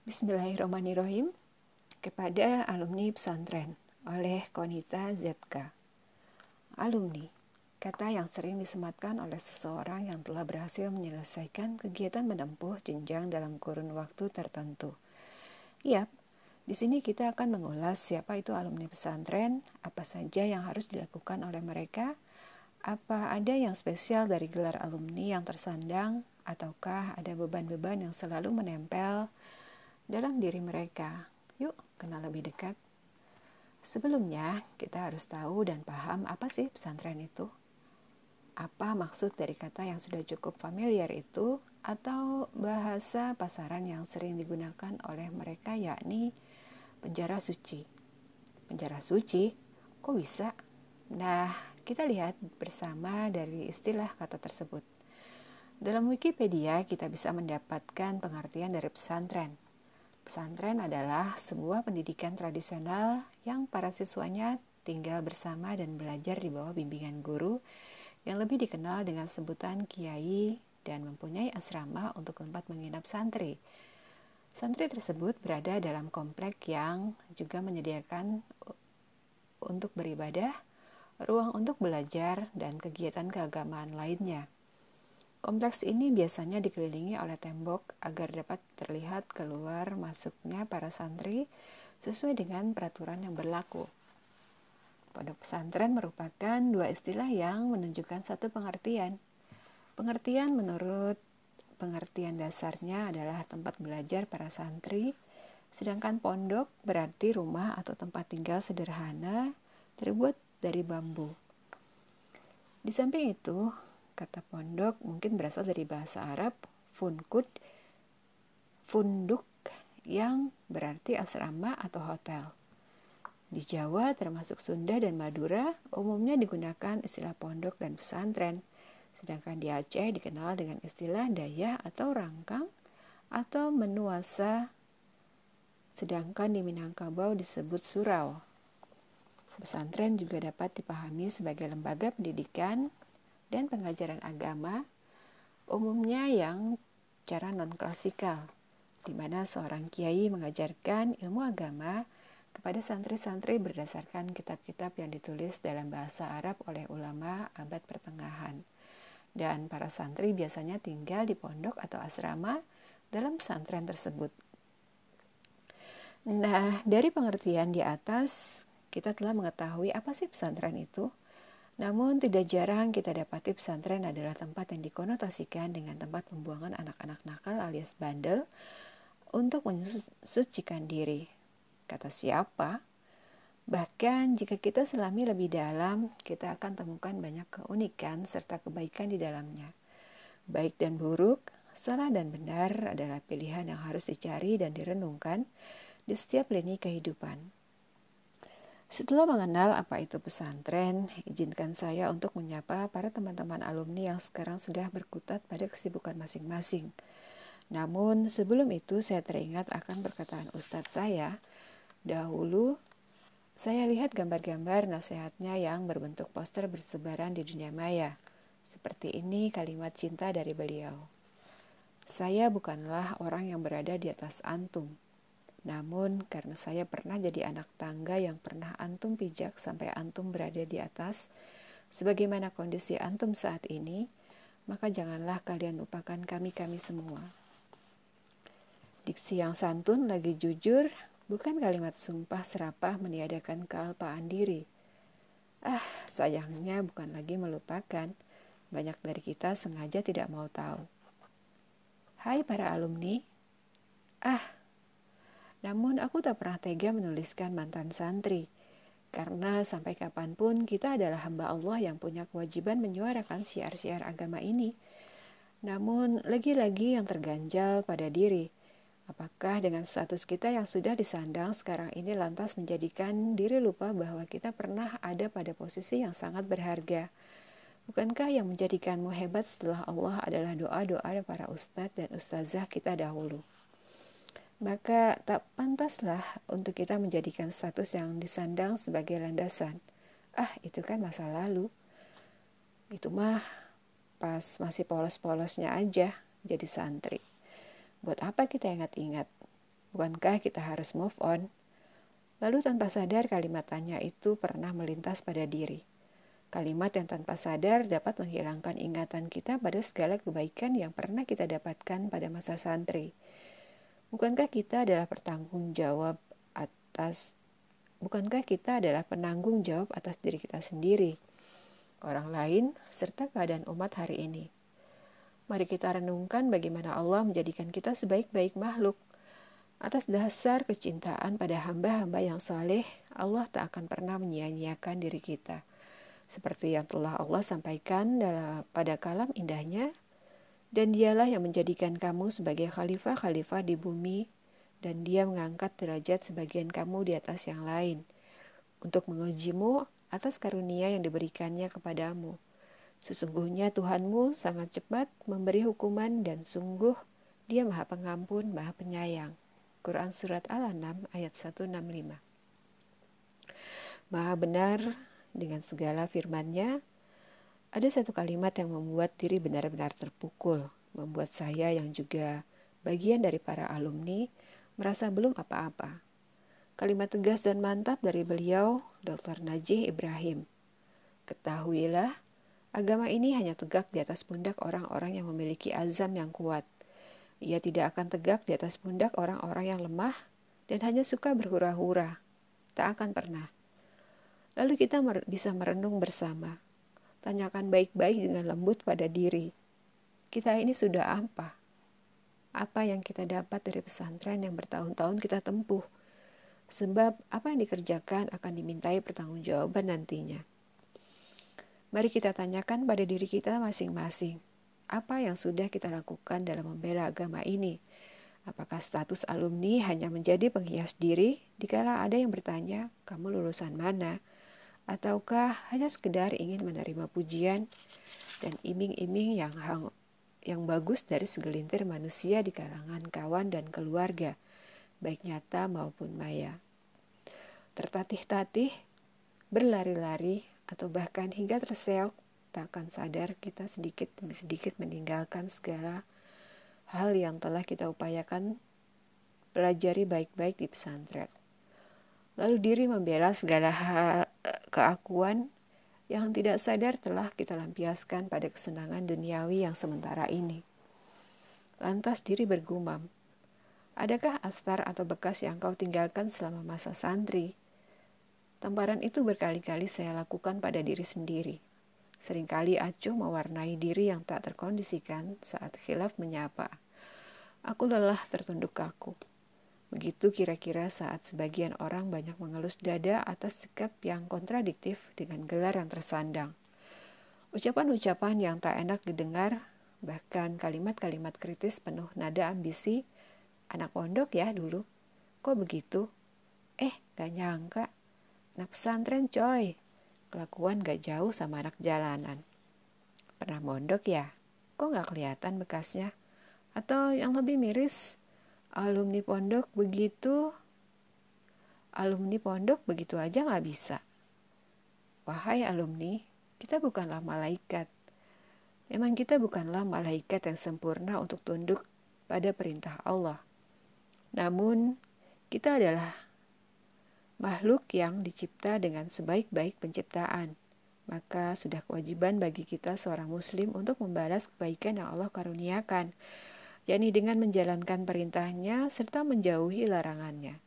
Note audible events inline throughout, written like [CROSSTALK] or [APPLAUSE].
Bismillahirrahmanirrahim kepada alumni pesantren oleh Konita ZK. Alumni, kata yang sering disematkan oleh seseorang yang telah berhasil menyelesaikan kegiatan menempuh jenjang dalam kurun waktu tertentu. Yap, di sini kita akan mengulas siapa itu alumni pesantren, apa saja yang harus dilakukan oleh mereka, apa ada yang spesial dari gelar alumni yang tersandang, ataukah ada beban-beban yang selalu menempel dalam diri mereka. Yuk, kenal lebih dekat. Sebelumnya, kita harus tahu dan paham apa sih pesantren itu. Apa maksud dari kata yang sudah cukup familiar itu atau bahasa pasaran yang sering digunakan oleh mereka yakni penjara suci. Penjara suci? Kok bisa? Nah, kita lihat bersama dari istilah kata tersebut. Dalam Wikipedia kita bisa mendapatkan pengertian dari pesantren Pesantren adalah sebuah pendidikan tradisional yang para siswanya tinggal bersama dan belajar di bawah bimbingan guru yang lebih dikenal dengan sebutan kiai dan mempunyai asrama untuk tempat menginap santri. Santri tersebut berada dalam komplek yang juga menyediakan untuk beribadah, ruang untuk belajar, dan kegiatan keagamaan lainnya. Kompleks ini biasanya dikelilingi oleh tembok agar dapat terlihat keluar masuknya para santri sesuai dengan peraturan yang berlaku. Pondok pesantren merupakan dua istilah yang menunjukkan satu pengertian. Pengertian menurut pengertian dasarnya adalah tempat belajar para santri, sedangkan pondok berarti rumah atau tempat tinggal sederhana terbuat dari bambu. Di samping itu, Kata pondok mungkin berasal dari bahasa Arab funkud, funduk yang berarti asrama atau hotel. Di Jawa termasuk Sunda dan Madura umumnya digunakan istilah pondok dan pesantren. Sedangkan di Aceh dikenal dengan istilah daya atau rangkang atau menuasa. Sedangkan di Minangkabau disebut surau. Pesantren juga dapat dipahami sebagai lembaga pendidikan dan pengajaran agama umumnya yang cara non-klasikal, di mana seorang kiai mengajarkan ilmu agama kepada santri-santri berdasarkan kitab-kitab yang ditulis dalam bahasa Arab oleh ulama abad pertengahan. Dan para santri biasanya tinggal di pondok atau asrama dalam pesantren tersebut. Nah, dari pengertian di atas, kita telah mengetahui apa sih pesantren itu. Namun tidak jarang kita dapati pesantren adalah tempat yang dikonotasikan dengan tempat pembuangan anak-anak nakal alias bandel untuk mensucikan diri. Kata siapa? Bahkan jika kita selami lebih dalam, kita akan temukan banyak keunikan serta kebaikan di dalamnya. Baik dan buruk, salah dan benar adalah pilihan yang harus dicari dan direnungkan di setiap lini kehidupan. Setelah mengenal apa itu pesantren, izinkan saya untuk menyapa para teman-teman alumni yang sekarang sudah berkutat pada kesibukan masing-masing. Namun sebelum itu saya teringat akan perkataan Ustadz saya. Dahulu saya lihat gambar-gambar nasihatnya yang berbentuk poster bersebaran di dunia maya. Seperti ini kalimat cinta dari beliau. Saya bukanlah orang yang berada di atas antum, namun karena saya pernah jadi anak tangga yang pernah antum pijak sampai antum berada di atas, sebagaimana kondisi antum saat ini, maka janganlah kalian lupakan kami-kami semua. Diksi yang santun lagi jujur, bukan kalimat sumpah serapah meniadakan kealpaan diri. Ah, sayangnya bukan lagi melupakan. Banyak dari kita sengaja tidak mau tahu. Hai para alumni. Ah, namun aku tak pernah tega menuliskan mantan santri, karena sampai kapan pun kita adalah hamba Allah yang punya kewajiban menyuarakan syiar-syiar agama ini. Namun lagi-lagi yang terganjal pada diri, apakah dengan status kita yang sudah disandang sekarang ini lantas menjadikan diri lupa bahwa kita pernah ada pada posisi yang sangat berharga? Bukankah yang menjadikanmu hebat setelah Allah adalah doa-doa para ustadz dan ustazah kita dahulu? Maka tak pantaslah untuk kita menjadikan status yang disandang sebagai landasan. Ah, itu kan masa lalu. Itu mah pas masih polos-polosnya aja jadi santri. Buat apa kita ingat-ingat? Bukankah kita harus move on? Lalu tanpa sadar kalimat tanya itu pernah melintas pada diri. Kalimat yang tanpa sadar dapat menghilangkan ingatan kita pada segala kebaikan yang pernah kita dapatkan pada masa santri. Bukankah kita adalah bertanggung jawab atas bukankah kita adalah penanggung jawab atas diri kita sendiri, orang lain, serta keadaan umat hari ini? Mari kita renungkan bagaimana Allah menjadikan kita sebaik-baik makhluk. Atas dasar kecintaan pada hamba-hamba yang saleh, Allah tak akan pernah menyia-nyiakan diri kita seperti yang telah Allah sampaikan dalam pada kalam indahnya dan dialah yang menjadikan kamu sebagai khalifah-khalifah di bumi dan dia mengangkat derajat sebagian kamu di atas yang lain untuk mengujimu atas karunia yang diberikannya kepadamu. Sesungguhnya Tuhanmu sangat cepat memberi hukuman dan sungguh dia maha pengampun, maha penyayang. Quran Surat Al-An'am ayat 165 Maha benar dengan segala firman-Nya, ada satu kalimat yang membuat diri benar-benar terpukul, membuat saya yang juga bagian dari para alumni merasa belum apa-apa. Kalimat tegas dan mantap dari beliau, Dr. Najih Ibrahim. Ketahuilah, agama ini hanya tegak di atas pundak orang-orang yang memiliki azam yang kuat. Ia tidak akan tegak di atas pundak orang-orang yang lemah dan hanya suka berhura-hura. Tak akan pernah. Lalu kita mer bisa merenung bersama. Tanyakan baik-baik dengan lembut pada diri. Kita ini sudah apa? Apa yang kita dapat dari pesantren yang bertahun-tahun kita tempuh? Sebab apa yang dikerjakan akan dimintai pertanggungjawaban nantinya. Mari kita tanyakan pada diri kita masing-masing, apa yang sudah kita lakukan dalam membela agama ini? Apakah status alumni hanya menjadi penghias diri dikala ada yang bertanya, kamu lulusan mana? Ataukah hanya sekedar ingin menerima pujian dan iming-iming yang hang, yang bagus dari segelintir manusia di kalangan kawan dan keluarga, baik nyata maupun maya. Tertatih-tatih, berlari-lari, atau bahkan hingga terseok, tak akan sadar kita sedikit demi sedikit meninggalkan segala hal yang telah kita upayakan pelajari baik-baik di pesantren. Lalu diri membela segala hal keakuan yang tidak sadar telah kita lampiaskan pada kesenangan duniawi yang sementara ini. Lantas diri bergumam, adakah astar atau bekas yang kau tinggalkan selama masa santri? Tamparan itu berkali-kali saya lakukan pada diri sendiri. Seringkali acuh mewarnai diri yang tak terkondisikan saat khilaf menyapa. Aku lelah tertunduk kaku. Begitu kira-kira saat sebagian orang banyak mengelus dada atas sikap yang kontradiktif dengan gelar yang tersandang. Ucapan-ucapan yang tak enak didengar, bahkan kalimat-kalimat kritis penuh nada ambisi, anak pondok ya dulu, kok begitu? Eh, gak nyangka, anak pesantren coy, kelakuan gak jauh sama anak jalanan. Pernah mondok ya? Kok gak kelihatan bekasnya? Atau yang lebih miris, alumni pondok begitu. Alumni pondok begitu aja nggak bisa. Wahai alumni kita bukanlah malaikat. Memang kita bukanlah malaikat yang sempurna untuk tunduk pada perintah Allah. Namun kita adalah makhluk yang dicipta dengan sebaik-baik penciptaan. Maka sudah kewajiban bagi kita seorang muslim untuk membalas kebaikan yang Allah karuniakan yakni dengan menjalankan perintahnya serta menjauhi larangannya.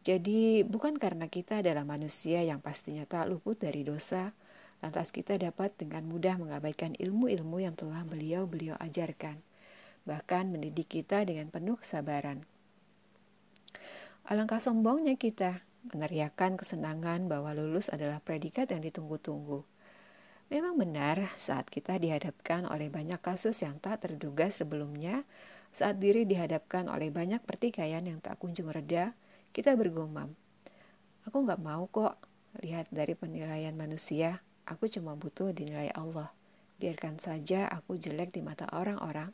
Jadi bukan karena kita adalah manusia yang pastinya tak luput dari dosa, lantas kita dapat dengan mudah mengabaikan ilmu-ilmu yang telah beliau-beliau ajarkan, bahkan mendidik kita dengan penuh kesabaran. Alangkah sombongnya kita meneriakan kesenangan bahwa lulus adalah predikat yang ditunggu-tunggu. Memang benar, saat kita dihadapkan oleh banyak kasus yang tak terduga sebelumnya, saat diri dihadapkan oleh banyak pertikaian yang tak kunjung reda, kita bergumam. Aku gak mau kok lihat dari penilaian manusia, aku cuma butuh dinilai Allah. Biarkan saja aku jelek di mata orang-orang,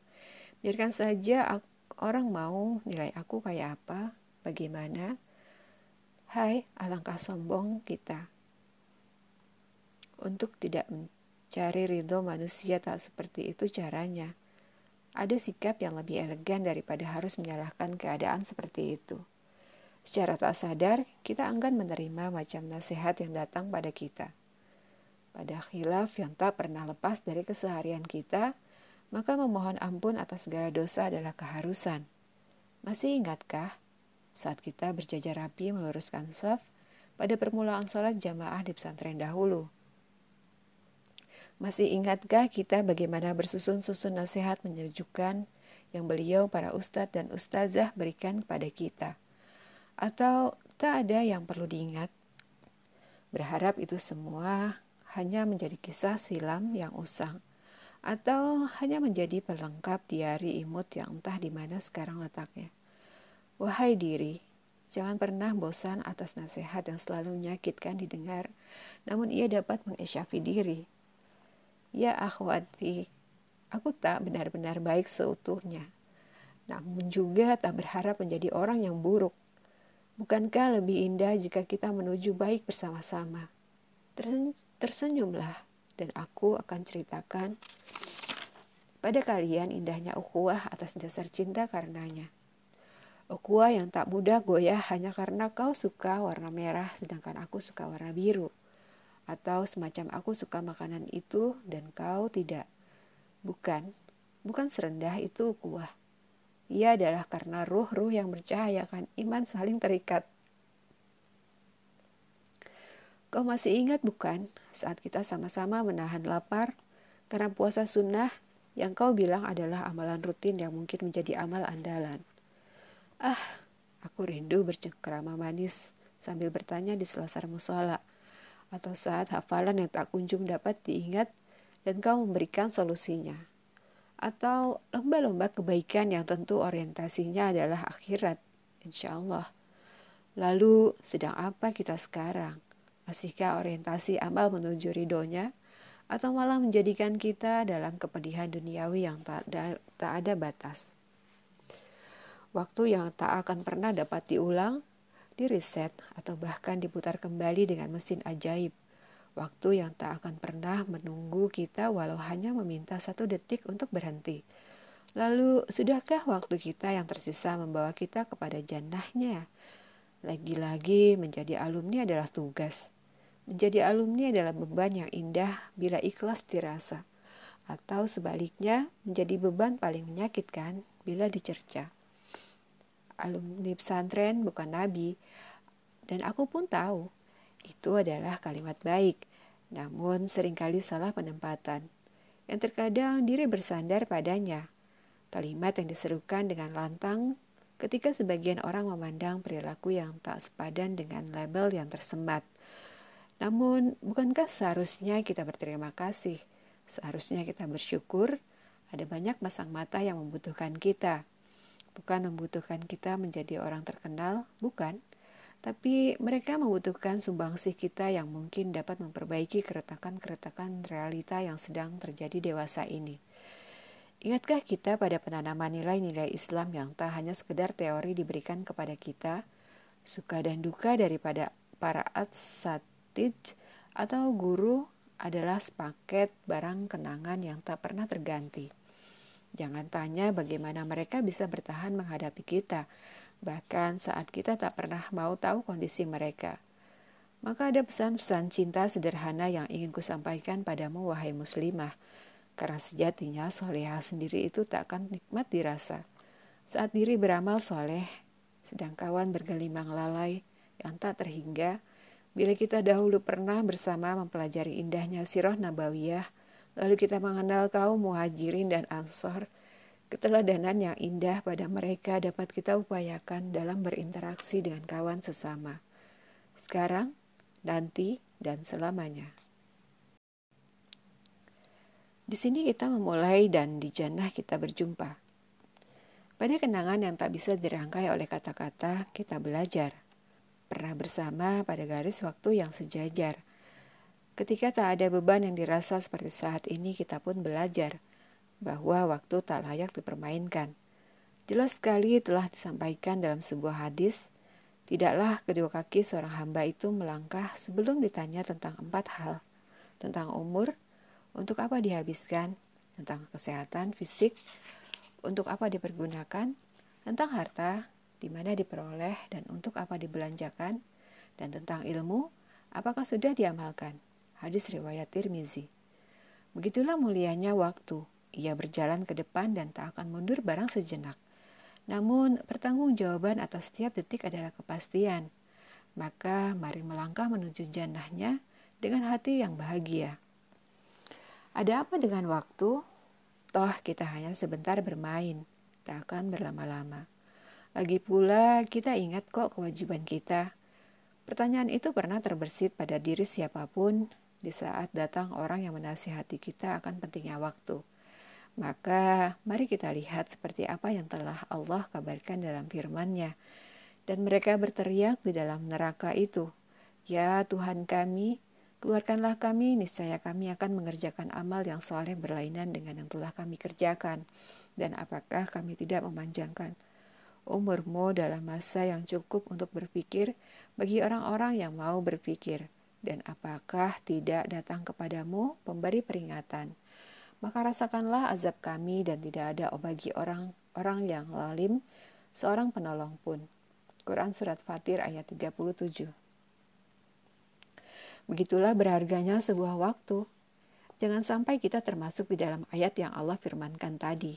biarkan saja aku, orang mau nilai aku kayak apa, bagaimana. Hai, alangkah sombong kita untuk tidak mencari ridho manusia tak seperti itu caranya. Ada sikap yang lebih elegan daripada harus menyalahkan keadaan seperti itu. Secara tak sadar, kita enggan menerima macam nasihat yang datang pada kita. Pada khilaf yang tak pernah lepas dari keseharian kita, maka memohon ampun atas segala dosa adalah keharusan. Masih ingatkah saat kita berjajar rapi meluruskan saf pada permulaan sholat jamaah di pesantren dahulu? Masih ingatkah kita bagaimana bersusun-susun nasihat menyejukkan yang beliau para ustadz dan ustazah berikan kepada kita? Atau tak ada yang perlu diingat? Berharap itu semua hanya menjadi kisah silam yang usang atau hanya menjadi pelengkap diari imut yang entah di mana sekarang letaknya. Wahai diri, jangan pernah bosan atas nasihat yang selalu menyakitkan didengar, namun ia dapat mengesyafi diri Ya akhwati, aku tak benar-benar baik seutuhnya. Namun juga tak berharap menjadi orang yang buruk. Bukankah lebih indah jika kita menuju baik bersama-sama? tersenyumlah dan aku akan ceritakan pada kalian indahnya ukhuwah atas dasar cinta karenanya. Ukhuwah yang tak mudah goyah hanya karena kau suka warna merah sedangkan aku suka warna biru atau semacam aku suka makanan itu dan kau tidak. Bukan, bukan serendah itu kuah. Ia adalah karena ruh-ruh yang bercahaya kan iman saling terikat. Kau masih ingat bukan saat kita sama-sama menahan lapar karena puasa sunnah yang kau bilang adalah amalan rutin yang mungkin menjadi amal andalan. Ah, aku rindu bercengkrama manis sambil bertanya di selasar musola atau saat hafalan yang tak kunjung dapat diingat dan kau memberikan solusinya. Atau lomba-lomba kebaikan yang tentu orientasinya adalah akhirat, insya Allah. Lalu sedang apa kita sekarang? Masihkah orientasi amal menuju ridhonya? Atau malah menjadikan kita dalam kepedihan duniawi yang tak ada, tak ada batas? Waktu yang tak akan pernah dapat diulang diriset, atau bahkan diputar kembali dengan mesin ajaib. Waktu yang tak akan pernah menunggu kita walau hanya meminta satu detik untuk berhenti. Lalu, sudahkah waktu kita yang tersisa membawa kita kepada jannahnya? Lagi-lagi menjadi alumni adalah tugas. Menjadi alumni adalah beban yang indah bila ikhlas dirasa. Atau sebaliknya, menjadi beban paling menyakitkan bila dicerca alumni pesantren bukan nabi. Dan aku pun tahu itu adalah kalimat baik, namun sering kali salah penempatan. Yang terkadang diri bersandar padanya. Kalimat yang diserukan dengan lantang ketika sebagian orang memandang perilaku yang tak sepadan dengan label yang tersemat. Namun, bukankah seharusnya kita berterima kasih? Seharusnya kita bersyukur ada banyak masang mata yang membutuhkan kita bukan membutuhkan kita menjadi orang terkenal, bukan, tapi mereka membutuhkan sumbangsih kita yang mungkin dapat memperbaiki keretakan-keretakan realita yang sedang terjadi dewasa ini. Ingatkah kita pada penanaman nilai-nilai Islam yang tak hanya sekedar teori diberikan kepada kita, suka dan duka daripada para atsatid atau guru adalah sepaket barang kenangan yang tak pernah terganti. Jangan tanya bagaimana mereka bisa bertahan menghadapi kita, bahkan saat kita tak pernah mau tahu kondisi mereka. Maka ada pesan-pesan cinta sederhana yang ingin kusampaikan padamu, wahai muslimah, karena sejatinya soleha sendiri itu tak akan nikmat dirasa. Saat diri beramal soleh, sedang kawan bergelimang lalai yang tak terhingga, bila kita dahulu pernah bersama mempelajari indahnya sirah nabawiyah, Lalu kita mengenal kaum muhajirin dan ansor. Keteladanan yang indah pada mereka dapat kita upayakan dalam berinteraksi dengan kawan sesama. Sekarang, nanti, dan selamanya. Di sini kita memulai dan di jannah kita berjumpa. Pada kenangan yang tak bisa dirangkai oleh kata-kata, kita belajar. Pernah bersama pada garis waktu yang sejajar – Ketika tak ada beban yang dirasa seperti saat ini, kita pun belajar bahwa waktu tak layak dipermainkan. Jelas sekali telah disampaikan dalam sebuah hadis, tidaklah kedua kaki seorang hamba itu melangkah sebelum ditanya tentang empat hal, tentang umur, untuk apa dihabiskan, tentang kesehatan fisik, untuk apa dipergunakan, tentang harta, di mana diperoleh dan untuk apa dibelanjakan, dan tentang ilmu, apakah sudah diamalkan. Hadis riwayat Tirmizi. Begitulah mulianya waktu. Ia berjalan ke depan dan tak akan mundur barang sejenak. Namun, pertanggungjawaban atas setiap detik adalah kepastian. Maka, mari melangkah menuju jannahnya dengan hati yang bahagia. Ada apa dengan waktu? Toh kita hanya sebentar bermain, tak akan berlama-lama. Lagi pula kita ingat kok kewajiban kita. Pertanyaan itu pernah terbersit pada diri siapa pun di saat datang orang yang menasihati kita akan pentingnya waktu. Maka mari kita lihat seperti apa yang telah Allah kabarkan dalam firman-Nya. Dan mereka berteriak di dalam neraka itu, Ya Tuhan kami, Keluarkanlah kami, niscaya kami akan mengerjakan amal yang soleh berlainan dengan yang telah kami kerjakan. Dan apakah kami tidak memanjangkan umurmu dalam masa yang cukup untuk berpikir bagi orang-orang yang mau berpikir? Dan apakah tidak datang kepadamu pemberi peringatan? Maka rasakanlah azab kami dan tidak ada bagi orang-orang yang lalim seorang penolong pun. Quran Surat Fatir ayat 37 Begitulah berharganya sebuah waktu. Jangan sampai kita termasuk di dalam ayat yang Allah firmankan tadi.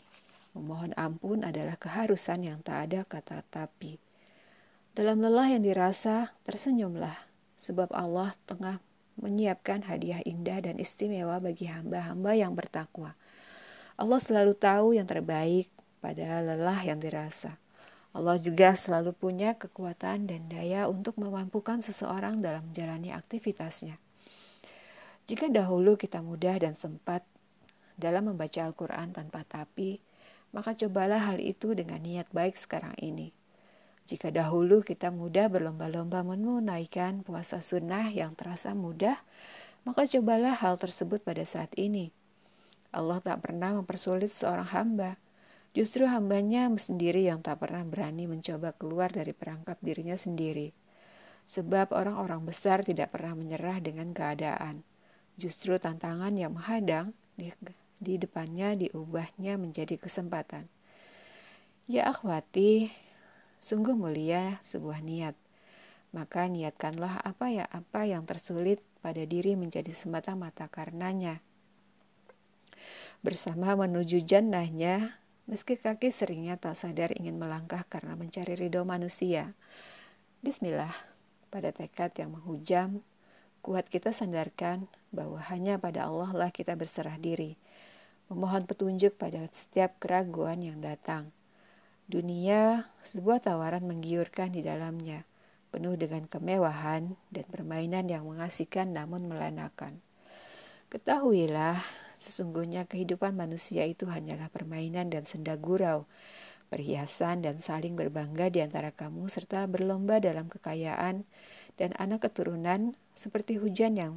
Memohon ampun adalah keharusan yang tak ada kata tapi. Dalam lelah yang dirasa, tersenyumlah, sebab Allah tengah menyiapkan hadiah indah dan istimewa bagi hamba-hamba yang bertakwa. Allah selalu tahu yang terbaik pada lelah yang dirasa. Allah juga selalu punya kekuatan dan daya untuk memampukan seseorang dalam menjalani aktivitasnya. Jika dahulu kita mudah dan sempat dalam membaca Al-Quran tanpa tapi, maka cobalah hal itu dengan niat baik sekarang ini. Jika dahulu kita mudah berlomba-lomba menunaikan puasa sunnah yang terasa mudah, maka cobalah hal tersebut pada saat ini. Allah tak pernah mempersulit seorang hamba, Justru hambanya sendiri yang tak pernah berani mencoba keluar dari perangkap dirinya sendiri. Sebab orang-orang besar tidak pernah menyerah dengan keadaan. Justru tantangan yang menghadang di, di depannya diubahnya menjadi kesempatan. Ya akhwati, sungguh mulia sebuah niat. Maka niatkanlah apa ya apa yang tersulit pada diri menjadi semata-mata karenanya. Bersama menuju jannahnya, Meski kaki seringnya tak sadar ingin melangkah karena mencari ridho manusia. Bismillah, pada tekad yang menghujam, kuat kita sandarkan bahwa hanya pada Allah lah kita berserah diri, memohon petunjuk pada setiap keraguan yang datang. Dunia sebuah tawaran menggiurkan di dalamnya, penuh dengan kemewahan dan permainan yang mengasihkan namun melenakan. Ketahuilah, Sesungguhnya kehidupan manusia itu hanyalah permainan dan senda gurau, perhiasan dan saling berbangga di antara kamu serta berlomba dalam kekayaan dan anak keturunan seperti hujan yang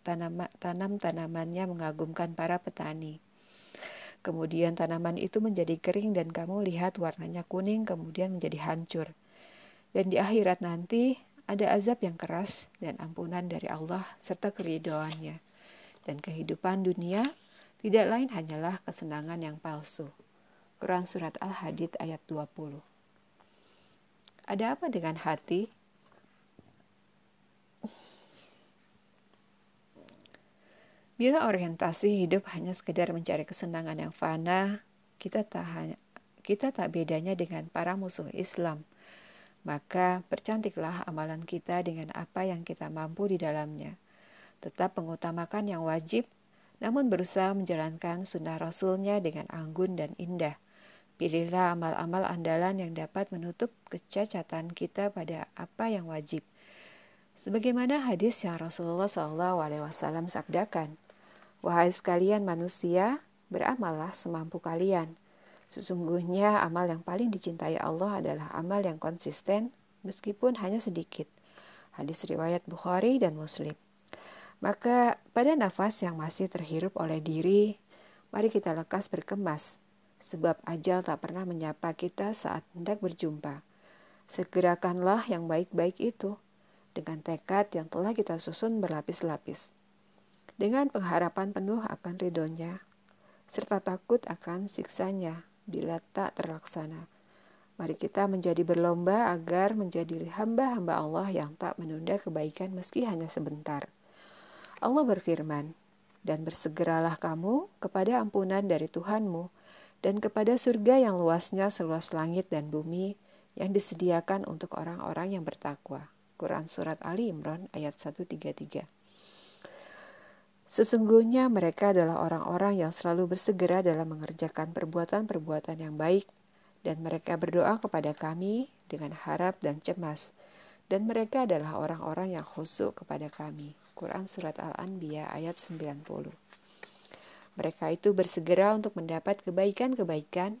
tanam tanamannya mengagumkan para petani. Kemudian tanaman itu menjadi kering dan kamu lihat warnanya kuning kemudian menjadi hancur. Dan di akhirat nanti ada azab yang keras dan ampunan dari Allah serta keridoannya. Dan kehidupan dunia tidak lain hanyalah kesenangan yang palsu. Quran Surat Al-Hadid ayat 20 Ada apa dengan hati? Bila orientasi hidup hanya sekedar mencari kesenangan yang fana, kita tak hanya, kita tak bedanya dengan para musuh Islam. Maka percantiklah amalan kita dengan apa yang kita mampu di dalamnya. Tetap mengutamakan yang wajib namun berusaha menjalankan sunnah Rasulnya dengan anggun dan indah. Pilihlah amal-amal andalan yang dapat menutup kecacatan kita pada apa yang wajib. Sebagaimana hadis yang Rasulullah SAW sabdakan, Wahai sekalian manusia, beramallah semampu kalian. Sesungguhnya amal yang paling dicintai Allah adalah amal yang konsisten meskipun hanya sedikit. Hadis riwayat Bukhari dan Muslim. Maka pada nafas yang masih terhirup oleh diri, mari kita lekas berkemas, sebab ajal tak pernah menyapa kita saat hendak berjumpa. Segerakanlah yang baik-baik itu, dengan tekad yang telah kita susun berlapis-lapis. Dengan pengharapan penuh akan ridhonya, serta takut akan siksanya, bila tak terlaksana. Mari kita menjadi berlomba agar menjadi hamba-hamba Allah yang tak menunda kebaikan meski hanya sebentar. Allah berfirman, dan bersegeralah kamu kepada ampunan dari Tuhanmu dan kepada surga yang luasnya seluas langit dan bumi yang disediakan untuk orang-orang yang bertakwa. Quran Surat Ali Imran ayat 133 Sesungguhnya mereka adalah orang-orang yang selalu bersegera dalam mengerjakan perbuatan-perbuatan yang baik dan mereka berdoa kepada kami dengan harap dan cemas, dan mereka adalah orang-orang yang khusyuk kepada kami. Quran Surat Al-Anbiya ayat 90 Mereka itu bersegera untuk mendapat kebaikan-kebaikan,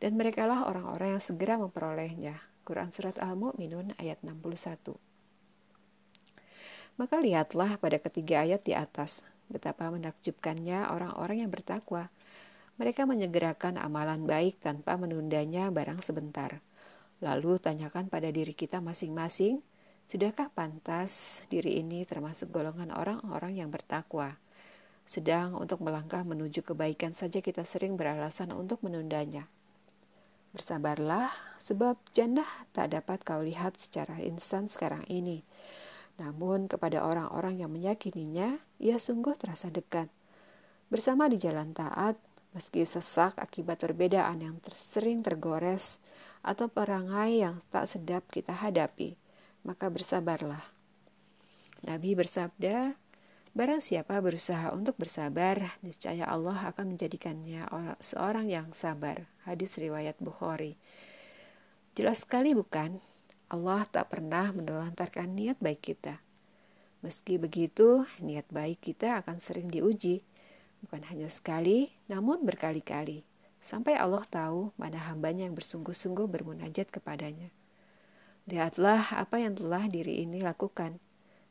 dan merekalah orang-orang yang segera memperolehnya. Quran Surat Al-Mu'minun ayat 61 Maka lihatlah pada ketiga ayat di atas, betapa menakjubkannya orang-orang yang bertakwa, mereka menyegerakan amalan baik tanpa menundanya barang sebentar. Lalu tanyakan pada diri kita masing-masing, sudahkah pantas diri ini termasuk golongan orang-orang yang bertakwa? Sedang untuk melangkah menuju kebaikan saja kita sering beralasan untuk menundanya. Bersabarlah, sebab jannah tak dapat kau lihat secara instan sekarang ini. Namun kepada orang-orang yang meyakininya, ia sungguh terasa dekat. Bersama di jalan taat, meski sesak akibat perbedaan yang sering tergores atau perangai yang tak sedap kita hadapi, maka bersabarlah. Nabi bersabda, Barang siapa berusaha untuk bersabar, niscaya Allah akan menjadikannya seorang yang sabar. Hadis riwayat Bukhari. Jelas sekali bukan? Allah tak pernah menelantarkan niat baik kita. Meski begitu, niat baik kita akan sering diuji bukan hanya sekali, namun berkali-kali, sampai Allah tahu mana hambanya yang bersungguh-sungguh bermunajat kepadanya. Lihatlah apa yang telah diri ini lakukan,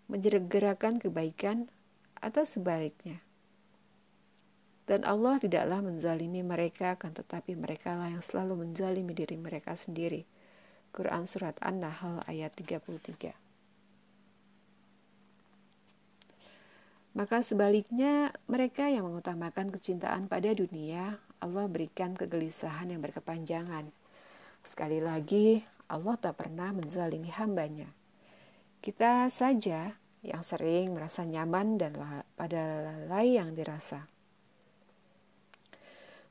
menjergerakan kebaikan atau sebaliknya. Dan Allah tidaklah menzalimi mereka, akan tetapi mereka lah yang selalu menzalimi diri mereka sendiri. Quran Surat An-Nahl ayat 33 Maka sebaliknya, mereka yang mengutamakan kecintaan pada dunia, Allah berikan kegelisahan yang berkepanjangan. Sekali lagi, Allah tak pernah menzalimi hambanya. Kita saja yang sering merasa nyaman dan pada lalai yang dirasa.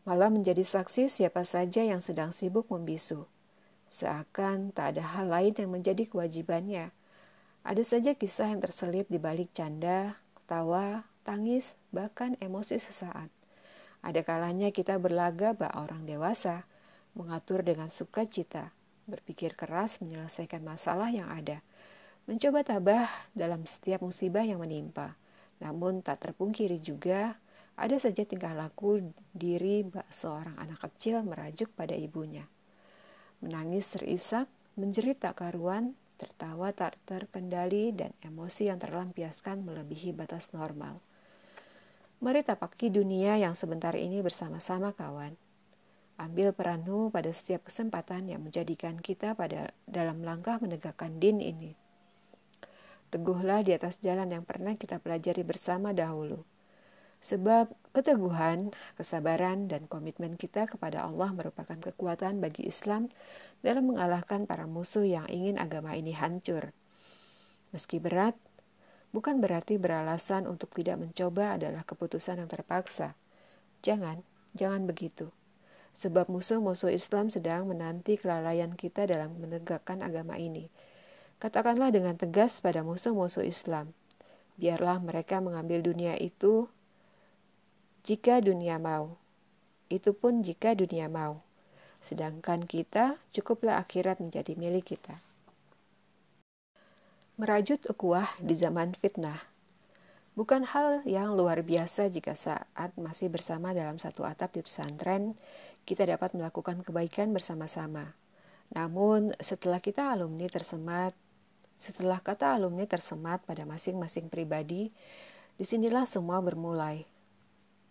Malah menjadi saksi siapa saja yang sedang sibuk membisu. Seakan tak ada hal lain yang menjadi kewajibannya. Ada saja kisah yang terselip di balik canda, tawa, tangis, bahkan emosi sesaat. Ada kalanya kita berlaga bak orang dewasa, mengatur dengan sukacita, berpikir keras menyelesaikan masalah yang ada, mencoba tabah dalam setiap musibah yang menimpa. Namun tak terpungkiri juga, ada saja tingkah laku diri bak seorang anak kecil merajuk pada ibunya. Menangis terisak, menjerit tak karuan, tertawa tak terkendali, dan emosi yang terlampiaskan melebihi batas normal. Mari tapaki dunia yang sebentar ini bersama-sama kawan. Ambil peranmu pada setiap kesempatan yang menjadikan kita pada dalam langkah menegakkan din ini. Teguhlah di atas jalan yang pernah kita pelajari bersama dahulu. Sebab keteguhan, kesabaran, dan komitmen kita kepada Allah merupakan kekuatan bagi Islam dalam mengalahkan para musuh yang ingin agama ini hancur. Meski berat, bukan berarti beralasan untuk tidak mencoba adalah keputusan yang terpaksa. Jangan, jangan begitu. Sebab musuh-musuh Islam sedang menanti kelalaian kita dalam menegakkan agama ini. Katakanlah dengan tegas pada musuh-musuh Islam, biarlah mereka mengambil dunia itu jika dunia mau. Itu pun jika dunia mau. Sedangkan kita cukuplah akhirat menjadi milik kita. Merajut ukuah di zaman fitnah bukan hal yang luar biasa jika saat masih bersama dalam satu atap di pesantren, kita dapat melakukan kebaikan bersama-sama. Namun, setelah kita alumni tersemat, setelah kata alumni tersemat pada masing-masing pribadi, di sinilah semua bermulai.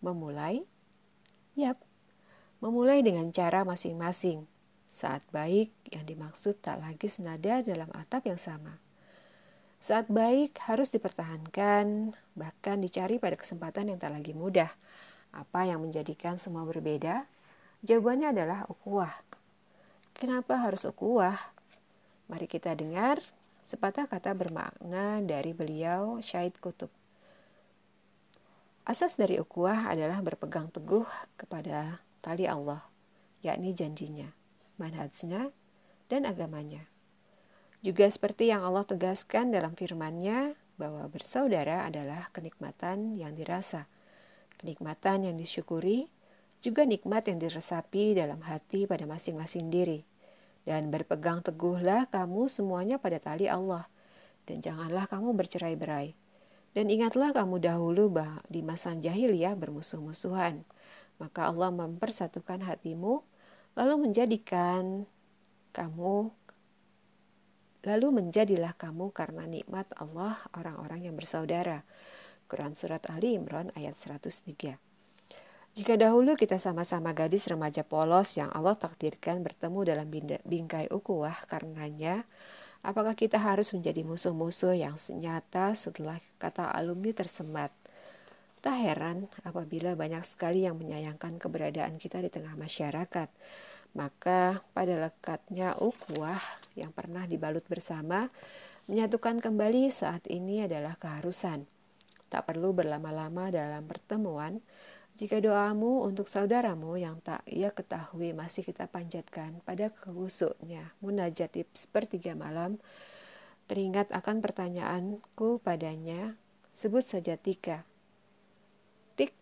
Memulai? Yap, memulai dengan cara masing-masing. Saat baik yang dimaksud tak lagi senada dalam atap yang sama. Saat baik harus dipertahankan, bahkan dicari pada kesempatan yang tak lagi mudah. Apa yang menjadikan semua berbeda? Jawabannya adalah ukuah. Kenapa harus ukuah? Mari kita dengar sepatah kata bermakna dari beliau Syahid Kutub. Asas dari ukuah adalah berpegang teguh kepada tali Allah, yakni janjinya, manhajnya, dan agamanya. Juga seperti yang Allah tegaskan dalam firman-Nya bahwa bersaudara adalah kenikmatan yang dirasa, kenikmatan yang disyukuri, juga nikmat yang diresapi dalam hati pada masing-masing diri. Dan berpegang teguhlah kamu semuanya pada tali Allah, dan janganlah kamu bercerai-berai. Dan ingatlah kamu dahulu bah di masa jahiliyah bermusuh-musuhan. Maka Allah mempersatukan hatimu, lalu menjadikan kamu lalu menjadilah kamu karena nikmat Allah orang-orang yang bersaudara. Quran Surat Ali Imran ayat 103 jika dahulu kita sama-sama gadis remaja polos yang Allah takdirkan bertemu dalam bingkai ukuah karenanya, apakah kita harus menjadi musuh-musuh yang senyata setelah kata alumni tersemat? Tak heran apabila banyak sekali yang menyayangkan keberadaan kita di tengah masyarakat. Maka pada lekatnya ukuah yang pernah dibalut bersama, menyatukan kembali saat ini adalah keharusan. Tak perlu berlama-lama dalam pertemuan, jika doamu untuk saudaramu yang tak ia ketahui masih kita panjatkan pada kehusuknya munajat sepertiga malam, teringat akan pertanyaanku padanya, sebut saja Tika. Tik,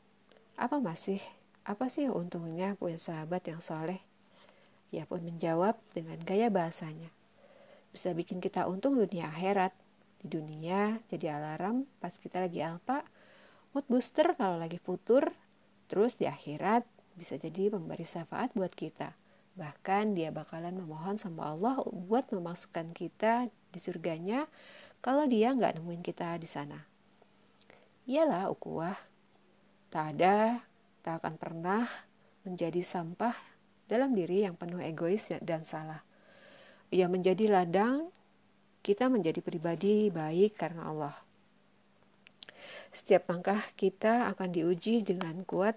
apa masih, apa sih untungnya punya sahabat yang soleh? Ia pun menjawab dengan gaya bahasanya. Bisa bikin kita untung dunia akhirat. Di dunia jadi alarm pas kita lagi alpa, mood booster kalau lagi futur, Terus di akhirat bisa jadi memberi syafaat buat kita. Bahkan dia bakalan memohon sama Allah buat memasukkan kita di surganya kalau dia nggak nemuin kita di sana. Iyalah ukuah. Tak ada, tak akan pernah menjadi sampah dalam diri yang penuh egois dan salah. Ia menjadi ladang, kita menjadi pribadi baik karena Allah. Setiap langkah kita akan diuji dengan kuat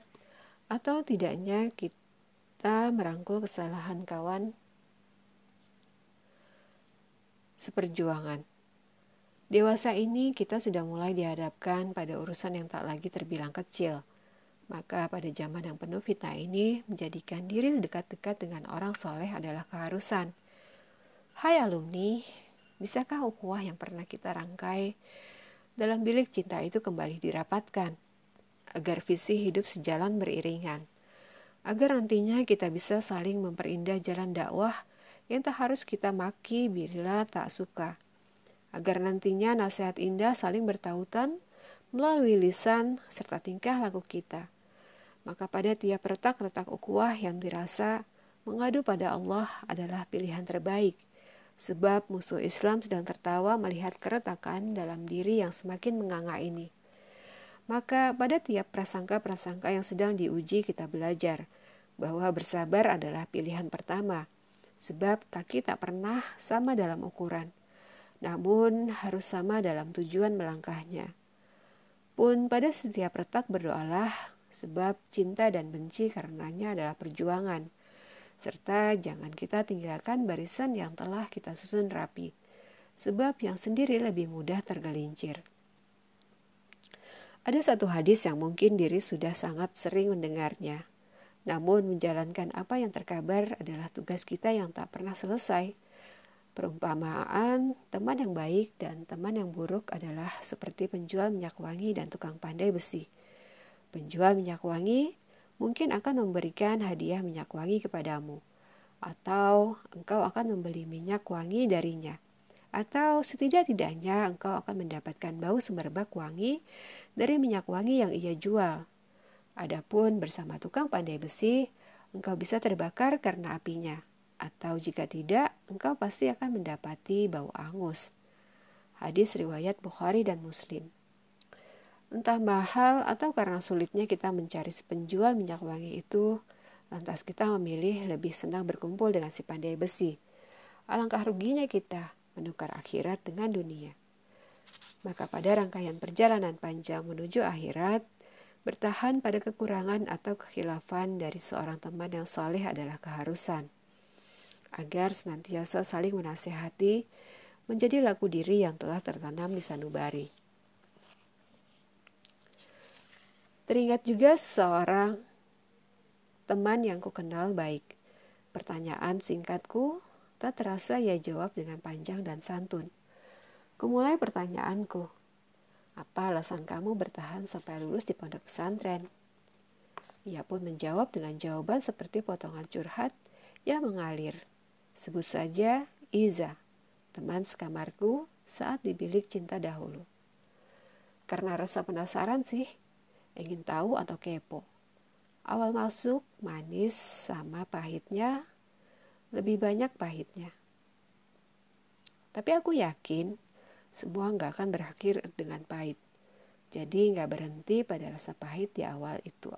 atau tidaknya kita merangkul kesalahan kawan seperjuangan. Dewasa ini kita sudah mulai dihadapkan pada urusan yang tak lagi terbilang kecil. Maka pada zaman yang penuh fitnah ini, menjadikan diri dekat-dekat dengan orang soleh adalah keharusan. Hai alumni, bisakah ukhuwah yang pernah kita rangkai dalam bilik cinta itu kembali dirapatkan, agar visi hidup sejalan beriringan, agar nantinya kita bisa saling memperindah jalan dakwah yang tak harus kita maki bila tak suka, agar nantinya nasihat indah saling bertautan melalui lisan serta tingkah laku kita. Maka pada tiap retak-retak ukuah yang dirasa mengadu pada Allah adalah pilihan terbaik sebab musuh Islam sedang tertawa melihat keretakan dalam diri yang semakin menganga ini. Maka pada tiap prasangka-prasangka yang sedang diuji kita belajar bahwa bersabar adalah pilihan pertama, sebab kaki tak pernah sama dalam ukuran, namun harus sama dalam tujuan melangkahnya. Pun pada setiap retak berdoalah, sebab cinta dan benci karenanya adalah perjuangan serta jangan kita tinggalkan barisan yang telah kita susun rapi, sebab yang sendiri lebih mudah tergelincir. Ada satu hadis yang mungkin diri sudah sangat sering mendengarnya, namun menjalankan apa yang terkabar adalah tugas kita yang tak pernah selesai. Perumpamaan teman yang baik dan teman yang buruk adalah seperti penjual minyak wangi dan tukang pandai besi. Penjual minyak wangi mungkin akan memberikan hadiah minyak wangi kepadamu, atau engkau akan membeli minyak wangi darinya, atau setidak-tidaknya engkau akan mendapatkan bau semerbak wangi dari minyak wangi yang ia jual. Adapun bersama tukang pandai besi, engkau bisa terbakar karena apinya, atau jika tidak, engkau pasti akan mendapati bau angus. Hadis riwayat Bukhari dan Muslim. Entah mahal atau karena sulitnya kita mencari sepenjual minyak wangi itu, lantas kita memilih lebih senang berkumpul dengan si pandai besi. Alangkah ruginya kita menukar akhirat dengan dunia. Maka pada rangkaian perjalanan panjang menuju akhirat, Bertahan pada kekurangan atau kekhilafan dari seorang teman yang soleh adalah keharusan. Agar senantiasa saling menasehati, menjadi laku diri yang telah tertanam di sanubari. Teringat juga seseorang teman yang ku kenal baik. Pertanyaan singkatku tak terasa ia jawab dengan panjang dan santun. Kumulai pertanyaanku, apa alasan kamu bertahan sampai lulus di pondok pesantren? Ia pun menjawab dengan jawaban seperti potongan curhat yang mengalir. Sebut saja Iza, teman sekamarku saat di bilik cinta dahulu. Karena rasa penasaran sih, ingin tahu atau kepo. Awal masuk manis sama pahitnya, lebih banyak pahitnya. Tapi aku yakin semua nggak akan berakhir dengan pahit. Jadi nggak berhenti pada rasa pahit di awal itu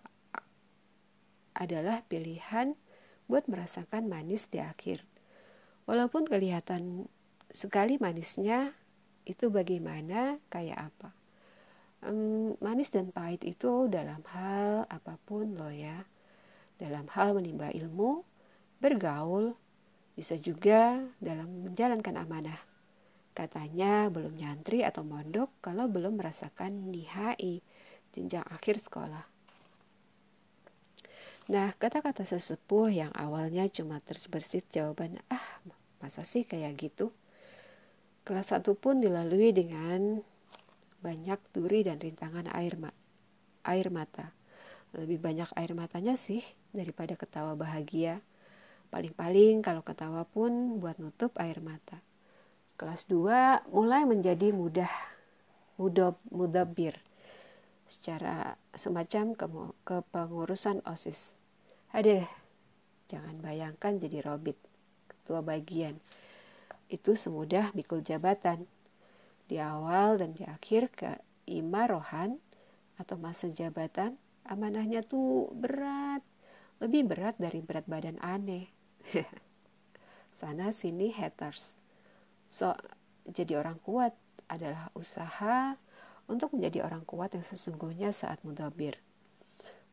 adalah pilihan buat merasakan manis di akhir. Walaupun kelihatan sekali manisnya, itu bagaimana, kayak apa. Um, manis dan pahit itu dalam hal apa pun loh ya. Dalam hal menimba ilmu, bergaul, bisa juga dalam menjalankan amanah. Katanya belum nyantri atau mondok kalau belum merasakan nihai, jenjang akhir sekolah. Nah, kata-kata sesepuh yang awalnya cuma terbersit jawaban, ah masa sih kayak gitu? Kelas satu pun dilalui dengan banyak duri dan rintangan air, ma air mata. Lebih banyak air matanya sih daripada ketawa bahagia. Paling-paling kalau ketawa pun buat nutup air mata. Kelas 2 mulai menjadi mudah mudah mudabir secara semacam ke, kepengurusan OSIS. Ada jangan bayangkan jadi robit, ketua bagian. Itu semudah mikul jabatan. Di awal dan di akhir ke imarohan atau masa jabatan, amanahnya tuh berat, lebih berat dari berat badan aneh. [LAUGHS] Sana sini haters So, jadi orang kuat adalah usaha untuk menjadi orang kuat yang sesungguhnya saat mudabir.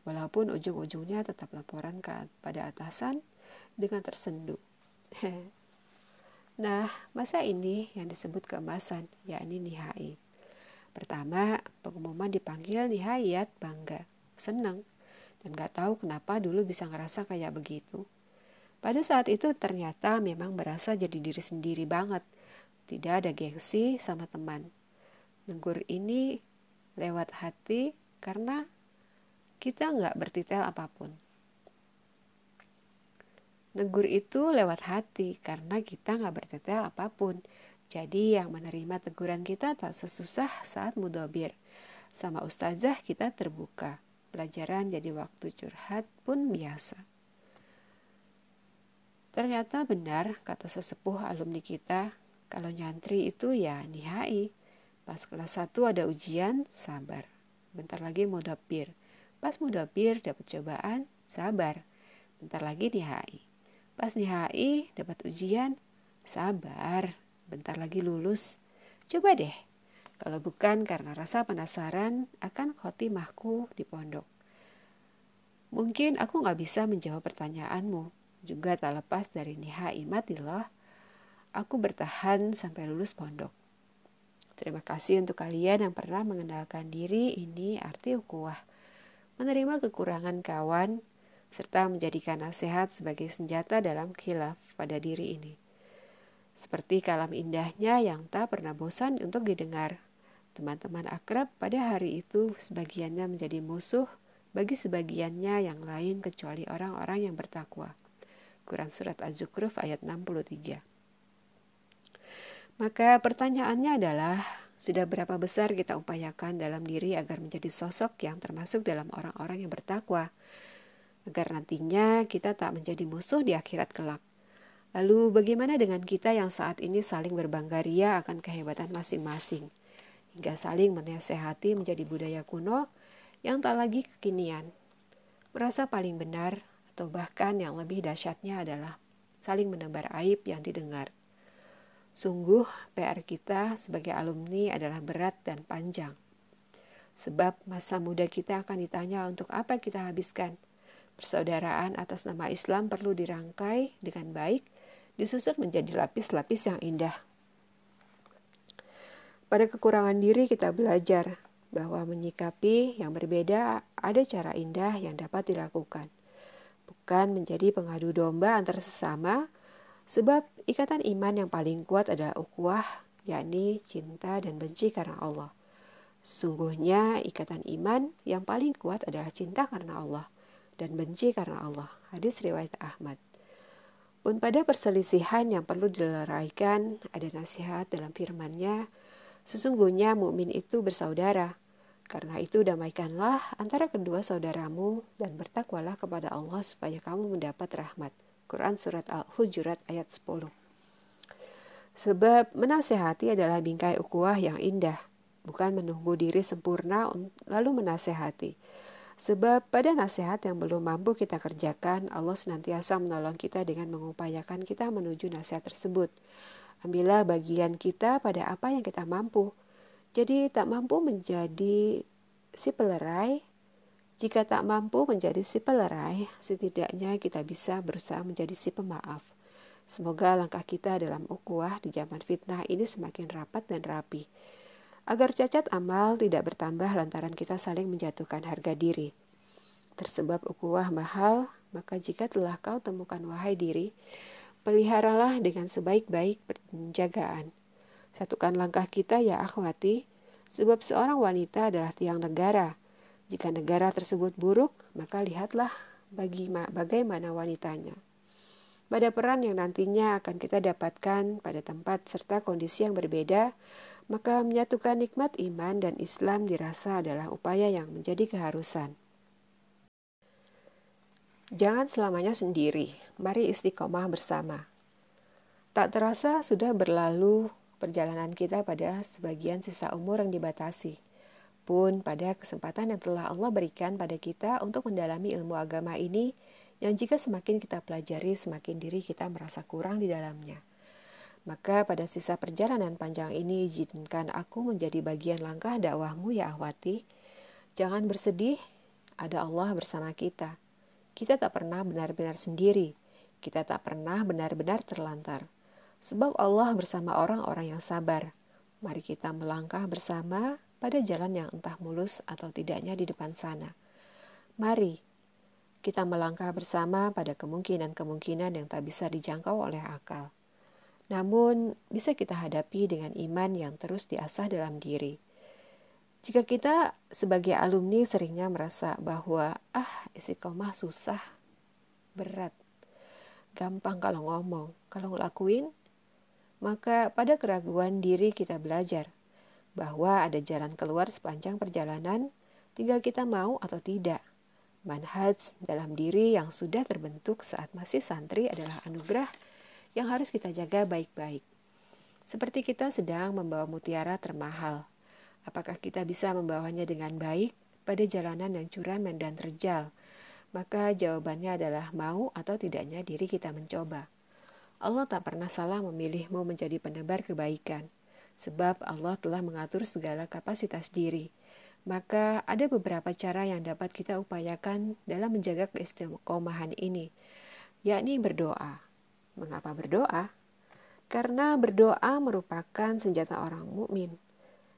Walaupun ujung-ujungnya tetap laporan ke pada atasan dengan tersendu. [LAUGHS] nah, masa ini yang disebut keemasan, yakni nihai. Pertama, pengumuman dipanggil nihayat bangga, senang, dan gak tahu kenapa dulu bisa ngerasa kayak begitu. Pada saat itu ternyata memang berasa jadi diri sendiri banget – tidak ada gengsi sama teman. Negur ini lewat hati karena kita nggak bertitel apa pun. Negur itu lewat hati karena kita nggak bertitel apa pun. Jadi yang menerima teguran kita tak sesusah saat mudobir. Sama ustazah kita terbuka. Pelajaran jadi waktu curhat pun biasa. Ternyata benar kata sesepuh alumni kita kalau nyantri itu ya nihai. Pas kelas 1 ada ujian, sabar. Bentar lagi mau. Pas mau dapat cobaan, sabar. Bentar lagi nihai. Pas nihai dapat ujian, sabar. Bentar lagi lulus. Coba deh. Kalau bukan karena rasa penasaran akan khotimahku di pondok. Mungkin aku nggak bisa menjawab pertanyaanmu. Juga tak lepas dari nihai loh aku bertahan sampai lulus pondok. Terima kasih untuk kalian yang pernah mengenalkan diri ini arti ukuah. Menerima kekurangan kawan, serta menjadikan nasihat sebagai senjata dalam khilaf pada diri ini. Seperti kalam indahnya yang tak pernah bosan untuk didengar. Teman-teman akrab pada hari itu sebagiannya menjadi musuh bagi sebagiannya yang lain kecuali orang-orang yang bertakwa. Quran Surat Az-Zukhruf ayat 63 maka pertanyaannya adalah, sudah berapa besar kita upayakan dalam diri agar menjadi sosok yang termasuk dalam orang-orang yang bertakwa, agar nantinya kita tak menjadi musuh di akhirat kelak. Lalu bagaimana dengan kita yang saat ini saling berbangga ria akan kehebatan masing-masing, hingga saling menasehati menjadi budaya kuno yang tak lagi kekinian, merasa paling benar, atau bahkan yang lebih dahsyatnya adalah saling menebar aib yang didengar. Sungguh PR kita sebagai alumni adalah berat dan panjang. Sebab masa muda kita akan ditanya untuk apa kita habiskan. Persaudaraan atas nama Islam perlu dirangkai dengan baik, disusun menjadi lapis-lapis yang indah. Pada kekurangan diri kita belajar bahwa menyikapi yang berbeda ada cara indah yang dapat dilakukan. Bukan menjadi pengadu domba antar sesama, sebab ikatan iman yang paling kuat adalah ukhuwah, yakni cinta dan benci karena Allah. Sungguhnya ikatan iman yang paling kuat adalah cinta karena Allah dan benci karena Allah. Hadis riwayat Ahmad. Pun pada perselisihan yang perlu dileraikan, ada nasihat dalam firman-Nya, sesungguhnya mukmin itu bersaudara. Karena itu damaikanlah antara kedua saudaramu dan bertakwalah kepada Allah supaya kamu mendapat rahmat. Quran Surat Al-Hujurat ayat 10 Sebab menasehati adalah bingkai ukuah yang indah bukan menunggu diri sempurna lalu menasehati. Sebab pada nasihat yang belum mampu kita kerjakan, Allah senantiasa menolong kita dengan mengupayakan kita menuju nasihat tersebut. Ambillah bagian kita pada apa yang kita mampu. Jadi tak mampu menjadi si pelerai. Jika tak mampu menjadi si pelerai, setidaknya kita bisa berusaha menjadi si pemaaf. Semoga langkah kita dalam ukuah di zaman fitnah ini semakin rapat dan rapi agar cacat amal tidak bertambah lantaran kita saling menjatuhkan harga diri. Tersebab ukuah mahal, maka jika telah kau temukan wahai diri, peliharalah dengan sebaik-baik penjagaan. Satukan langkah kita ya akhwati, sebab seorang wanita adalah tiang negara. Jika negara tersebut buruk, maka lihatlah bagi bagaimana wanitanya. Pada peran yang nantinya akan kita dapatkan pada tempat serta kondisi yang berbeda, maka menyatukan nikmat iman dan Islam dirasa adalah upaya yang menjadi keharusan. Jangan selamanya sendiri, mari istiqomah bersama. Tak terasa sudah berlalu perjalanan kita pada sebagian sisa umur yang dibatasi. Pun pada kesempatan yang telah Allah berikan pada kita untuk mendalami ilmu agama ini, yang jika semakin kita pelajari, semakin diri kita merasa kurang di dalamnya. Maka pada sisa perjalanan panjang ini izinkan aku menjadi bagian langkah dakwahmu ya Ahwati. Jangan bersedih, ada Allah bersama kita. Kita tak pernah benar-benar sendiri. Kita tak pernah benar-benar terlantar. Sebab Allah bersama orang-orang yang sabar. Mari kita melangkah bersama pada jalan yang entah mulus atau tidaknya di depan sana. Mari kita melangkah bersama pada kemungkinan-kemungkinan yang tak bisa dijangkau oleh akal. Namun, bisa kita hadapi dengan iman yang terus diasah dalam diri. Jika kita sebagai alumni seringnya merasa bahwa, ah, istiqomah susah, berat, gampang kalau ngomong, kalau ngelakuin, maka pada keraguan diri kita belajar bahwa ada jalan keluar sepanjang perjalanan, tinggal kita mau atau tidak. Manhaj dalam diri yang sudah terbentuk saat masih santri adalah anugerah yang harus kita jaga baik-baik. Seperti kita sedang membawa mutiara termahal. Apakah kita bisa membawanya dengan baik pada jalanan yang curam dan terjal? Maka jawabannya adalah mau atau tidaknya diri kita mencoba. Allah tak pernah salah memilihmu menjadi penebar kebaikan, sebab Allah telah mengatur segala kapasitas diri. Maka ada beberapa cara yang dapat kita upayakan dalam menjaga keistiqomahan ini, yakni berdoa. Mengapa berdoa? Karena berdoa merupakan senjata orang mukmin.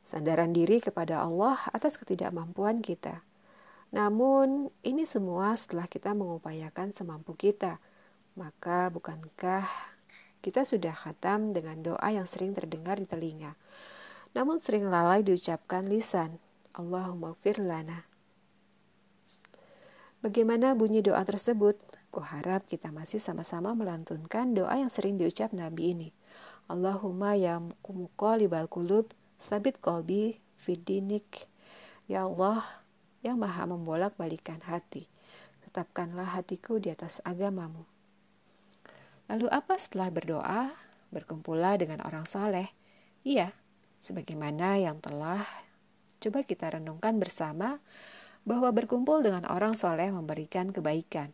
Sandaran diri kepada Allah atas ketidakmampuan kita. Namun, ini semua setelah kita mengupayakan semampu kita. Maka bukankah kita sudah khatam dengan doa yang sering terdengar di telinga, namun sering lalai diucapkan lisan. Allahumma firlana. Bagaimana bunyi doa tersebut? Kuharap kita masih sama-sama melantunkan doa yang sering diucap Nabi ini. Allahumma ya muqallibal qulub, sabit qalbi fidinik. Ya Allah, yang maha membolak balikan hati. Tetapkanlah hatiku di atas agamamu. Lalu apa setelah berdoa? Berkumpullah dengan orang soleh. Iya, sebagaimana yang telah coba kita renungkan bersama bahwa berkumpul dengan orang soleh memberikan kebaikan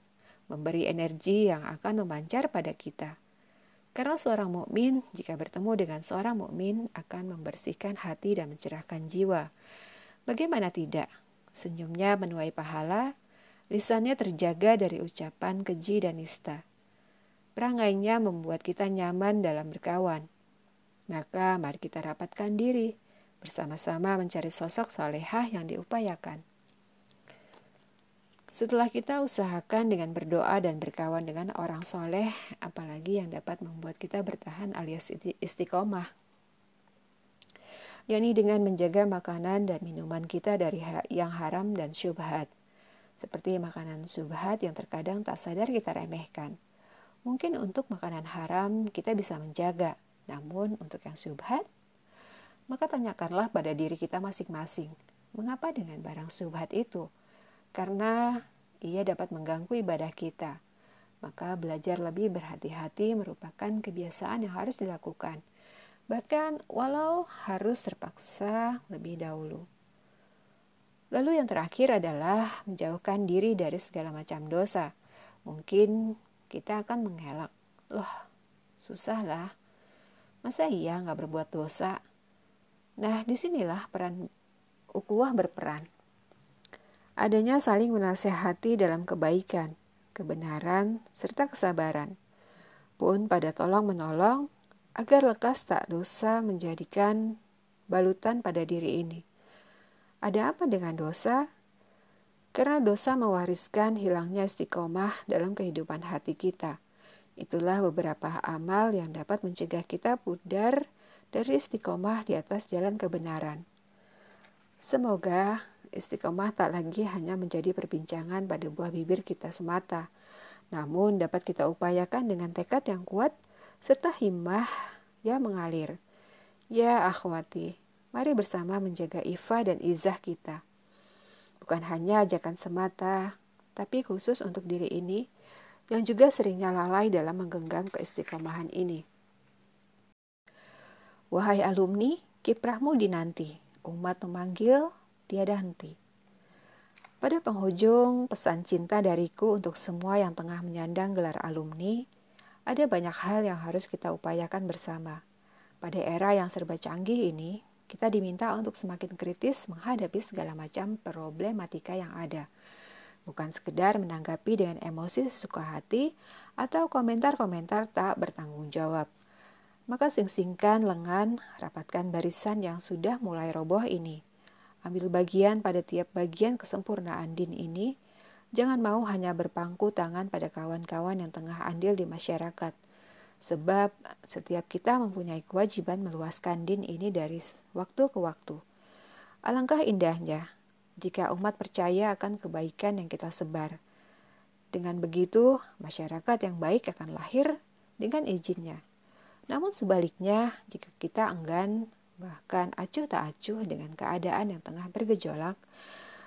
memberi energi yang akan memancar pada kita. Karena seorang mukmin jika bertemu dengan seorang mukmin akan membersihkan hati dan mencerahkan jiwa. Bagaimana tidak? Senyumnya menuai pahala, lisannya terjaga dari ucapan keji dan nista. Perangainya membuat kita nyaman dalam berkawan. Maka mari kita rapatkan diri, bersama-sama mencari sosok solehah yang diupayakan. Setelah kita usahakan dengan berdoa dan berkawan dengan orang soleh, apalagi yang dapat membuat kita bertahan alias istiqomah yakni dengan menjaga makanan dan minuman kita dari yang haram dan syubhat, seperti makanan syubhat yang terkadang tak sadar kita remehkan. Mungkin untuk makanan haram kita bisa menjaga, namun untuk yang syubhat, maka tanyakanlah pada diri kita masing-masing, mengapa dengan barang syubhat itu? Karena ia dapat mengganggu ibadah kita. Maka belajar lebih berhati-hati merupakan kebiasaan yang harus dilakukan bahkan walau harus terpaksa lebih dahulu. Lalu yang terakhir adalah menjauhkan diri dari segala macam dosa. Mungkin kita akan mengelak, loh susah lah, masa iya nggak berbuat dosa? Nah di sinilah peran ukuah berperan. Adanya saling menasehati dalam kebaikan, kebenaran, serta kesabaran. Pun pada tolong menolong agar lekas tak dosa menjadikan balutan pada diri ini. Ada apa dengan dosa? Karena dosa mewariskan hilangnya istiqomah dalam kehidupan hati kita. Itulah beberapa amal yang dapat mencegah kita pudar dari istiqomah di atas jalan kebenaran. Semoga istiqomah tak lagi hanya menjadi perbincangan pada buah bibir kita semata, namun dapat kita upayakan dengan tekad yang kuat serta himmah yang mengalir. Ya akhwati, mari bersama menjaga ifa dan izah kita. Bukan hanya ajakan semata, tapi khusus untuk diri ini yang juga seringnya lalai dalam menggenggam keistiqomahan ini. Wahai alumni, kiprahmu dinanti, umat memanggil, tiada henti. Pada penghujung pesan cinta dariku untuk semua yang tengah menyandang gelar alumni, ada banyak hal yang harus kita upayakan bersama. Pada era yang serba canggih ini, kita diminta untuk semakin kritis menghadapi segala macam problematika yang ada. Bukan sekedar menanggapi dengan emosi sesuka hati atau komentar-komentar tak bertanggung jawab. Maka sing-singkan lengan, rapatkan barisan yang sudah mulai roboh ini. Ambil bagian pada tiap bagian kesempurnaan din ini, Jangan mau hanya berpangku tangan pada kawan-kawan yang tengah andil di masyarakat. Sebab setiap kita mempunyai kewajiban meluaskan din ini dari waktu ke waktu. Alangkah indahnya jika umat percaya akan kebaikan yang kita sebar. Dengan begitu, masyarakat yang baik akan lahir dengan izinnya. Namun sebaliknya, jika kita enggan, bahkan acuh tak acuh dengan keadaan yang tengah bergejolak,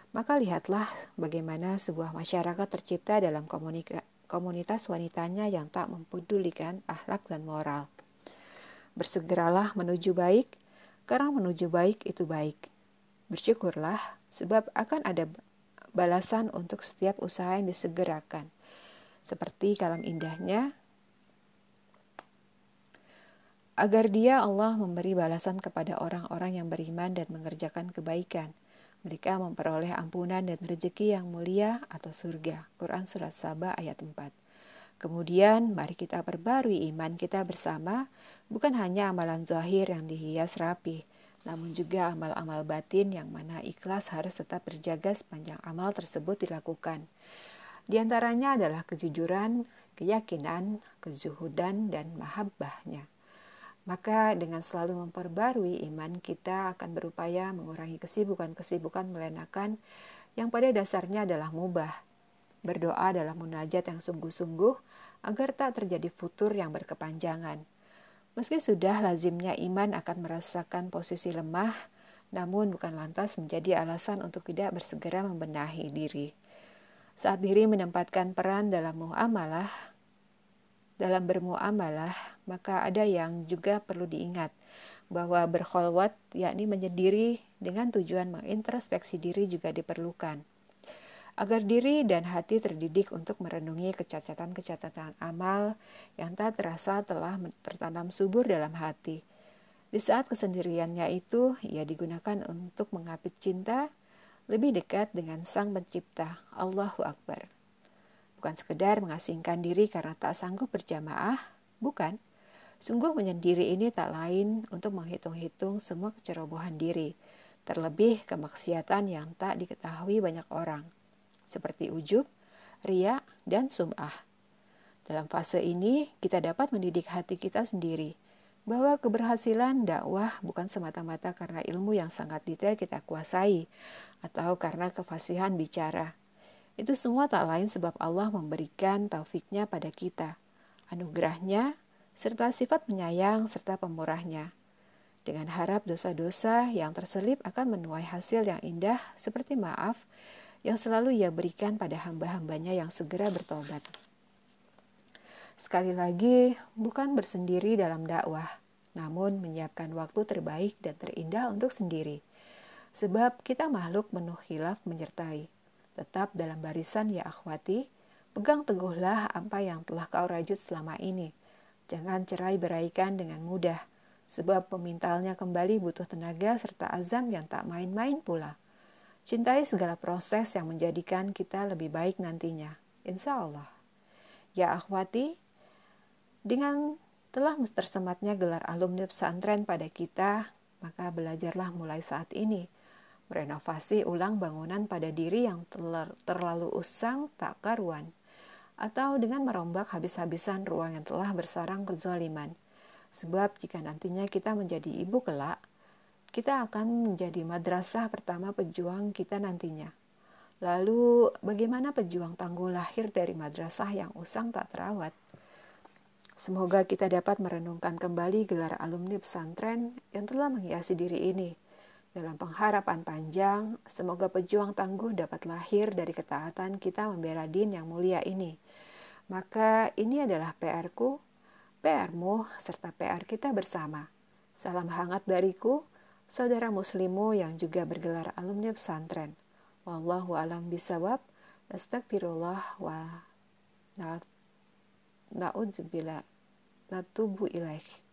maka lihatlah bagaimana sebuah masyarakat tercipta dalam komunitas wanitanya yang tak mempedulikan akhlak dan moral. Bersegeralah menuju baik, karena menuju baik itu baik. Bersyukurlah, sebab akan ada balasan untuk setiap usaha yang disegerakan. Seperti kalam indahnya, agar dia Allah memberi balasan kepada orang-orang yang beriman dan mengerjakan kebaikan – mereka memperoleh ampunan dan rezeki yang mulia atau surga. Quran Surat Sabah ayat 4. Kemudian mari kita perbarui iman kita bersama, bukan hanya amalan zahir yang dihias rapi, namun juga amal-amal batin yang mana ikhlas harus tetap terjaga sepanjang amal tersebut dilakukan. Di antaranya adalah kejujuran, keyakinan, kezuhudan, dan mahabbahnya maka dengan selalu memperbarui iman kita akan berupaya mengurangi kesibukan-kesibukan melenakan yang pada dasarnya adalah mubah. Berdoa dalam munajat yang sungguh-sungguh agar tak terjadi futur yang berkepanjangan. Meski sudah lazimnya iman akan merasakan posisi lemah, namun bukan lantas menjadi alasan untuk tidak bersegera membenahi diri. Saat diri menempatkan peran dalam muamalah, dalam bermuamalah, maka ada yang juga perlu diingat bahwa berkholwat yakni menyendiri dengan tujuan mengintrospeksi diri juga diperlukan. Agar diri dan hati terdidik untuk merenungi kecacatan-kecacatan amal yang tak terasa telah tertanam subur dalam hati. Di saat kesendiriannya itu, ia digunakan untuk mengapit cinta lebih dekat dengan Sang Pencipta, Allahu Akbar. Bukan sekedar mengasingkan diri karena tak sanggup berjamaah, bukan. Sungguh menyendiri ini tak lain untuk menghitung-hitung semua kecerobohan diri, terlebih kemaksiatan yang tak diketahui banyak orang, seperti ujub, ria, dan sum'ah. Dalam fase ini, kita dapat mendidik hati kita sendiri – bahwa keberhasilan dakwah bukan semata-mata karena ilmu yang sangat detail kita kuasai atau karena kefasihan bicara. Itu semua tak lain sebab Allah memberikan taufiknya pada kita, anugerahnya, serta sifat penyayang serta pemurahnya. Dengan harap dosa-dosa yang terselip akan menuai hasil yang indah seperti maaf yang selalu ia berikan pada hamba-hambanya yang segera bertobat. Sekali lagi, bukan bersendiri dalam dakwah, namun menyiapkan waktu terbaik dan terindah untuk sendiri. Sebab kita makhluk penuh hilaf menyertai. Tetap dalam barisan ya akhwati, pegang teguhlah apa yang telah kau rajut selama ini. Jangan cerai beraikan dengan mudah, sebab pemintalnya kembali butuh tenaga serta azam yang tak main-main pula. Cintai segala proses yang menjadikan kita lebih baik nantinya. Insya Allah. Ya akhwati, dengan telah tersematnya gelar alumni pesantren pada kita, maka belajarlah mulai saat ini merenovasi ulang bangunan pada diri yang terlalu usang tak karuan, atau dengan merombak habis-habisan ruang yang telah bersarang kezaliman. Sebab jika nantinya kita menjadi ibu kelak, kita akan menjadi madrasah pertama pejuang kita nantinya. Lalu, bagaimana pejuang tangguh lahir dari madrasah yang usang tak terawat? Semoga kita dapat merenungkan kembali gelar alumni pesantren yang telah menghiasi diri ini. Dalam pengharapan panjang, semoga pejuang tangguh dapat lahir dari ketaatan kita membela din yang mulia ini. Maka ini adalah PR-ku, PR-mu, serta PR kita bersama. Salam hangat dariku, saudara muslimu yang juga bergelar alumni pesantren. Wallahu alam bisawab, astagfirullah wa na'udzubillah natubu ilaih